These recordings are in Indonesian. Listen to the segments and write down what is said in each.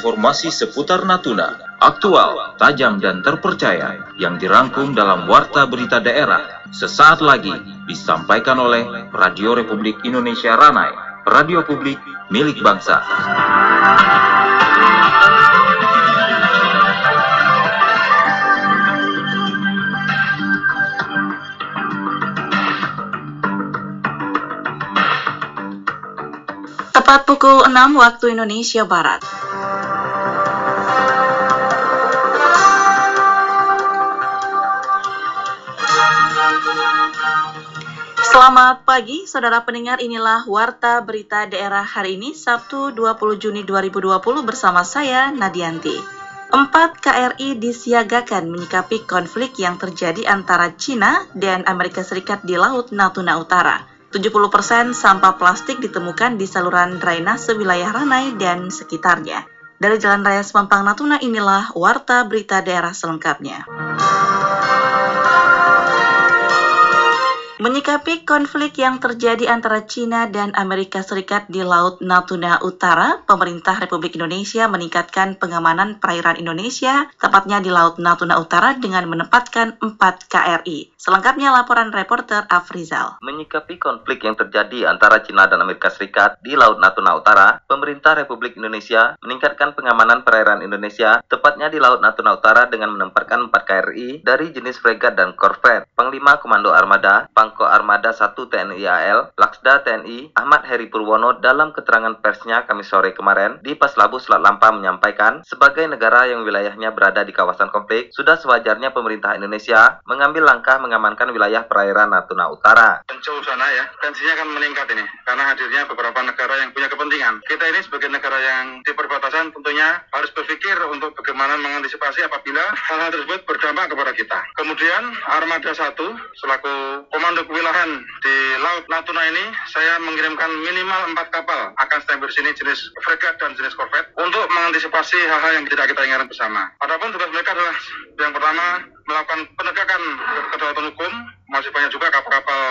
informasi seputar Natuna, aktual, tajam dan terpercaya yang dirangkum dalam Warta Berita Daerah. Sesaat lagi disampaikan oleh Radio Republik Indonesia Ranai, radio publik milik bangsa. Tepat pukul 6 waktu Indonesia Barat. Selamat pagi, saudara pendengar. Inilah Warta Berita Daerah hari ini, Sabtu 20 Juni 2020 bersama saya, Nadianti. Empat KRI disiagakan menyikapi konflik yang terjadi antara Cina dan Amerika Serikat di Laut Natuna Utara. 70% sampah plastik ditemukan di saluran drainase wilayah Ranai dan sekitarnya. Dari Jalan Raya Semampang Natuna inilah Warta Berita Daerah selengkapnya. Menyikapi konflik yang terjadi antara China dan Amerika Serikat di Laut Natuna Utara, pemerintah Republik Indonesia meningkatkan pengamanan perairan Indonesia, tepatnya di Laut Natuna Utara dengan menempatkan 4 KRI. Selengkapnya laporan reporter Afrizal. Menyikapi konflik yang terjadi antara China dan Amerika Serikat di Laut Natuna Utara, pemerintah Republik Indonesia meningkatkan pengamanan perairan Indonesia, tepatnya di Laut Natuna Utara dengan menempatkan 4 KRI dari jenis fregat dan korvet. Panglima Komando Armada, Pang Pangko Armada 1 TNI AL, Laksda TNI, Ahmad Heri Purwono dalam keterangan persnya kami sore kemarin di Paslabu Selat Lampa menyampaikan, sebagai negara yang wilayahnya berada di kawasan konflik, sudah sewajarnya pemerintah Indonesia mengambil langkah mengamankan wilayah perairan Natuna Utara. Sejauh sana ya, tensinya akan meningkat ini, karena hadirnya beberapa negara yang punya kepentingan. Kita ini sebagai negara yang di perbatasan tentunya harus berpikir untuk bagaimana mengantisipasi apabila hal-hal tersebut berdampak kepada kita. Kemudian Armada 1 selaku komando untuk kewilayahan di Laut Natuna ini, saya mengirimkan minimal empat kapal akan standby di sini jenis fregat dan jenis korvet untuk mengantisipasi hal-hal yang tidak kita inginkan bersama. Adapun tugas mereka adalah yang pertama melakukan penegakan kedaulatan hukum, masih banyak juga kapal-kapal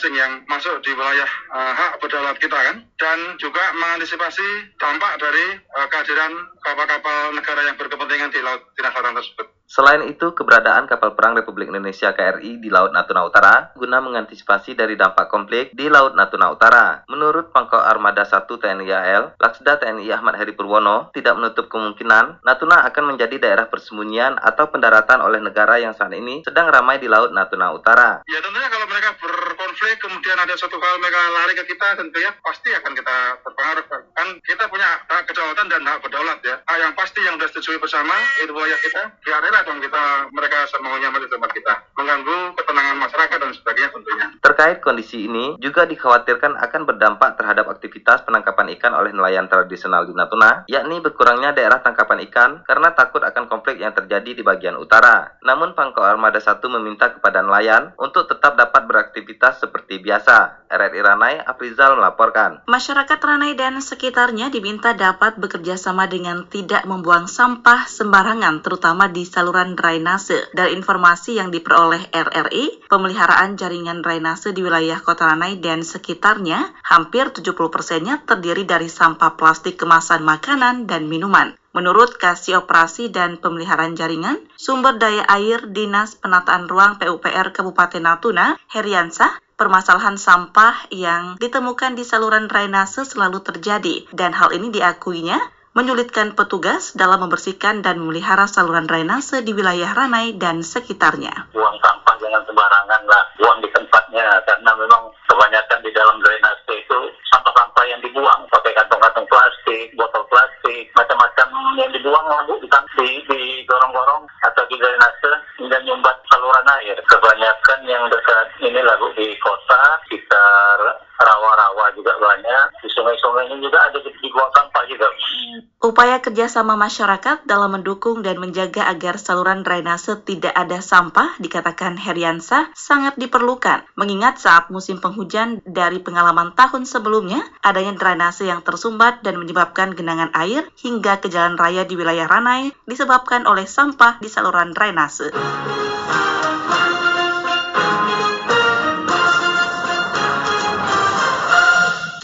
asing yang masuk di wilayah uh, hak berdaulat kita kan, dan juga mengantisipasi dampak dari uh, kehadiran kapal-kapal negara yang berkepentingan di laut Cina Selatan tersebut. Selain itu, keberadaan kapal perang Republik Indonesia KRI di Laut Natuna Utara guna mengantisipasi dari dampak konflik di Laut Natuna Utara. Menurut Pangkok Armada 1 TNI AL, Laksda TNI Ahmad Heri Purwono tidak menutup kemungkinan Natuna akan menjadi daerah persembunyian atau pendaratan oleh negara yang saat ini sedang ramai di Laut Natuna Utara. Ya tentunya kalau mereka berkonflik kemudian ada suatu hal mereka lari ke kita tentunya pasti akan kita terpengaruh. Kan kita punya hak kedaulatan dan hak berdaulat ya. Hal yang pasti yang sudah disetujui bersama itu wilayah kita biarlah dong kita mereka semuanya di tempat kita mengganggu ketenangan masyarakat dan sebagainya tentunya. Terkait kondisi ini juga dikhawatirkan akan berdampak terhadap aktivitas penangkapan ikan oleh nelayan tradisional di Natuna, yakni berkurangnya daerah tangkapan ikan karena takut akan konflik yang terjadi di bagian utara. Namun Pangko Armada 1 meminta kepada nelayan untuk tetap dapat beraktivitas seperti biasa. RRI Ranai, Afrizal melaporkan. Masyarakat Ranai dan sekitarnya diminta dapat bekerja sama dengan tidak membuang sampah sembarangan, terutama di saluran drainase. Dari informasi yang diperoleh RRI, pemeliharaan jaringan drainase di wilayah Kota Ranai dan sekitarnya, hampir 70 persennya terdiri dari sampah plastik kemasan makanan dan minuman. Menurut Kasih Operasi dan Pemeliharaan Jaringan, Sumber Daya Air Dinas Penataan Ruang PUPR Kabupaten Natuna, Heriansah, permasalahan sampah yang ditemukan di saluran drainase selalu terjadi dan hal ini diakuinya menyulitkan petugas dalam membersihkan dan memelihara saluran drainase di wilayah Ranai dan sekitarnya. Buang sampah jangan sembarangan lah, buang di tempatnya karena memang kebanyakan di dalam drainase itu sampah-sampah yang dibuang pakai kantong-kantong plastik, botol plastik, macam-macam yang dibuang lalu di, di gorong-gorong atau di drainase dan nyumbat saluran air. Kebanyakan yang dekat ini lalu di kota, sekitar rawa-rawa juga banyak, di sungai-sungai ini juga ada di, buang sampah juga. Upaya kerjasama masyarakat dalam mendukung dan menjaga agar saluran drainase tidak ada sampah, dikatakan Heriansa, sangat diperlukan. Mengingat saat musim penghujan dari pengalaman tahun sebelumnya, adanya drainase yang tersumbat dan menyebabkan genangan air hingga ke jalan raya di wilayah Ranai disebabkan oleh sampah di saluran drainase.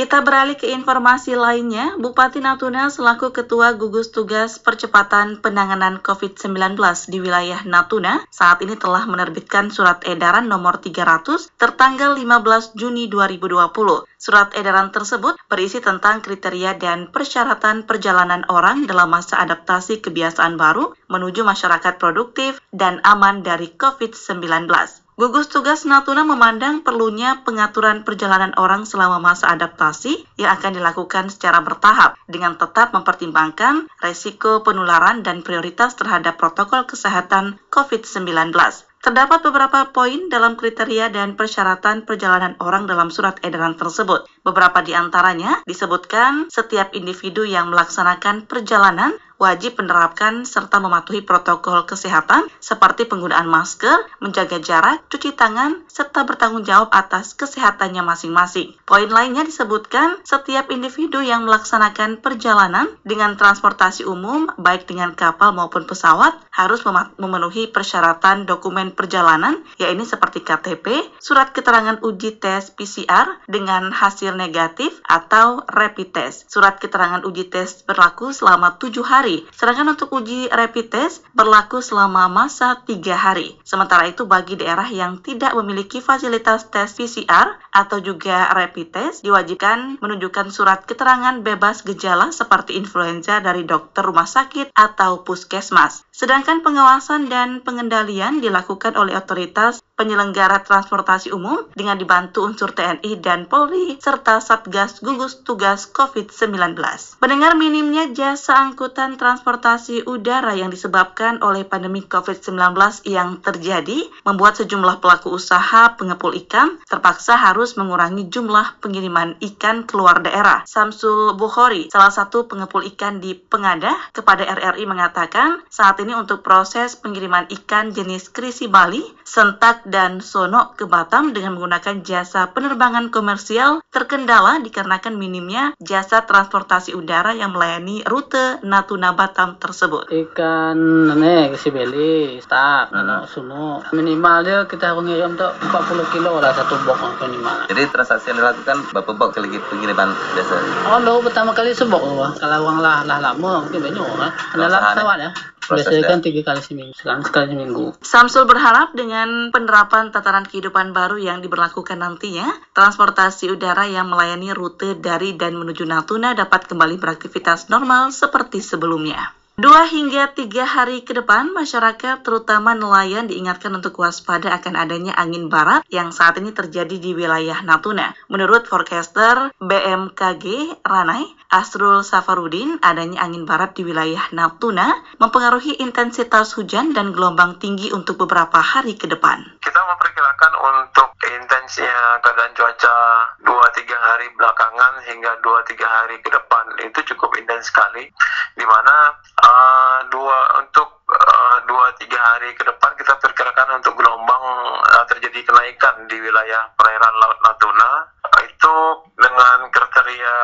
Kita beralih ke informasi lainnya, Bupati Natuna selaku Ketua Gugus Tugas Percepatan Penanganan COVID-19 di wilayah Natuna saat ini telah menerbitkan surat edaran nomor 300 tertanggal 15 Juni 2020. Surat edaran tersebut berisi tentang kriteria dan persyaratan perjalanan orang dalam masa adaptasi kebiasaan baru menuju masyarakat produktif dan aman dari COVID-19. Gugus Tugas Natuna memandang perlunya pengaturan perjalanan orang selama masa adaptasi yang akan dilakukan secara bertahap dengan tetap mempertimbangkan resiko penularan dan prioritas terhadap protokol kesehatan COVID-19. Terdapat beberapa poin dalam kriteria dan persyaratan perjalanan orang dalam surat edaran tersebut. Beberapa di antaranya disebutkan setiap individu yang melaksanakan perjalanan wajib menerapkan serta mematuhi protokol kesehatan seperti penggunaan masker, menjaga jarak, cuci tangan, serta bertanggung jawab atas kesehatannya masing-masing. Poin lainnya disebutkan setiap individu yang melaksanakan perjalanan dengan transportasi umum, baik dengan kapal maupun pesawat, harus memenuhi persyaratan dokumen perjalanan, yaitu seperti KTP, surat keterangan uji tes PCR dengan hasil negatif atau rapid test. Surat keterangan uji tes berlaku selama tujuh hari hari, sedangkan untuk uji rapid test berlaku selama masa tiga hari. Sementara itu bagi daerah yang tidak memiliki fasilitas tes PCR atau juga rapid test diwajibkan menunjukkan surat keterangan bebas gejala seperti influenza dari dokter rumah sakit atau puskesmas. Sedangkan pengawasan dan pengendalian dilakukan oleh otoritas penyelenggara transportasi umum dengan dibantu unsur TNI dan Polri serta Satgas Gugus Tugas COVID-19. Mendengar minimnya jasa angkutan transportasi udara yang disebabkan oleh pandemi COVID-19 yang terjadi membuat sejumlah pelaku usaha pengepul ikan terpaksa harus mengurangi jumlah pengiriman ikan keluar daerah. Samsul Bukhori, salah satu pengepul ikan di Pengadah, kepada RRI mengatakan saat ini untuk proses pengiriman ikan jenis krisi Bali, sentak dan Sono ke Batam dengan menggunakan jasa penerbangan komersial terkendala dikarenakan minimnya jasa transportasi udara yang melayani rute Natuna Batam tersebut. Ikan ane si beli, stak, hmm. suno. Minimal dia kita harus ngirim tuh 40 kilo lah satu box minimal. Jadi transaksi yang dilakukan berapa box kali pengiriman biasa? Oh, lo pertama kali sebok Kalau uang lah lah lama mungkin banyak kan. Adalah pesawat ya. Biasanya kan tiga kali seminggu, sekarang sekali seminggu. Samsul berharap dengan penerapan tataran kehidupan baru yang diberlakukan nantinya, transportasi udara yang melayani rute dari dan menuju Natuna dapat kembali beraktivitas normal seperti sebelumnya. Dua hingga tiga hari ke depan, masyarakat terutama nelayan diingatkan untuk waspada akan adanya angin barat yang saat ini terjadi di wilayah Natuna. Menurut forecaster BMKG Ranai, Asrul Safarudin, adanya angin barat di wilayah Natuna mempengaruhi intensitas hujan dan gelombang tinggi untuk beberapa hari ke depan. Kita memperkirakan untuk intensnya keadaan cuaca 2-3 hari belakangan hingga 2-3 hari ke depan itu cukup intens sekali, di mana uh, dua untuk uh, dua tiga hari ke depan kita perkirakan untuk gelombang uh, terjadi kenaikan di wilayah perairan Laut Natuna uh, itu dengan kriteria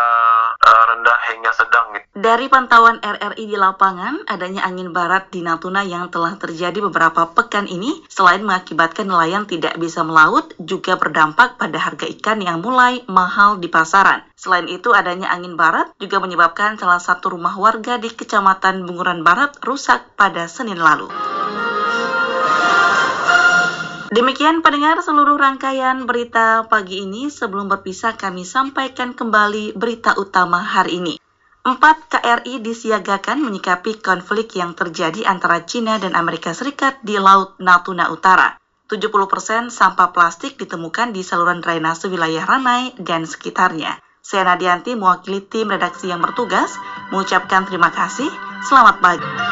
hingga sedang. Gitu. Dari pantauan RRI di lapangan, adanya angin barat di Natuna yang telah terjadi beberapa pekan ini, selain mengakibatkan nelayan tidak bisa melaut, juga berdampak pada harga ikan yang mulai mahal di pasaran. Selain itu, adanya angin barat juga menyebabkan salah satu rumah warga di Kecamatan Bunguran Barat rusak pada Senin lalu. Demikian pendengar seluruh rangkaian berita pagi ini. Sebelum berpisah kami sampaikan kembali berita utama hari ini. Empat KRI disiagakan menyikapi konflik yang terjadi antara China dan Amerika Serikat di Laut Natuna Utara. 70% sampah plastik ditemukan di saluran drainase wilayah Ranai dan sekitarnya. Saya Nadianti mewakili tim redaksi yang bertugas mengucapkan terima kasih. Selamat pagi.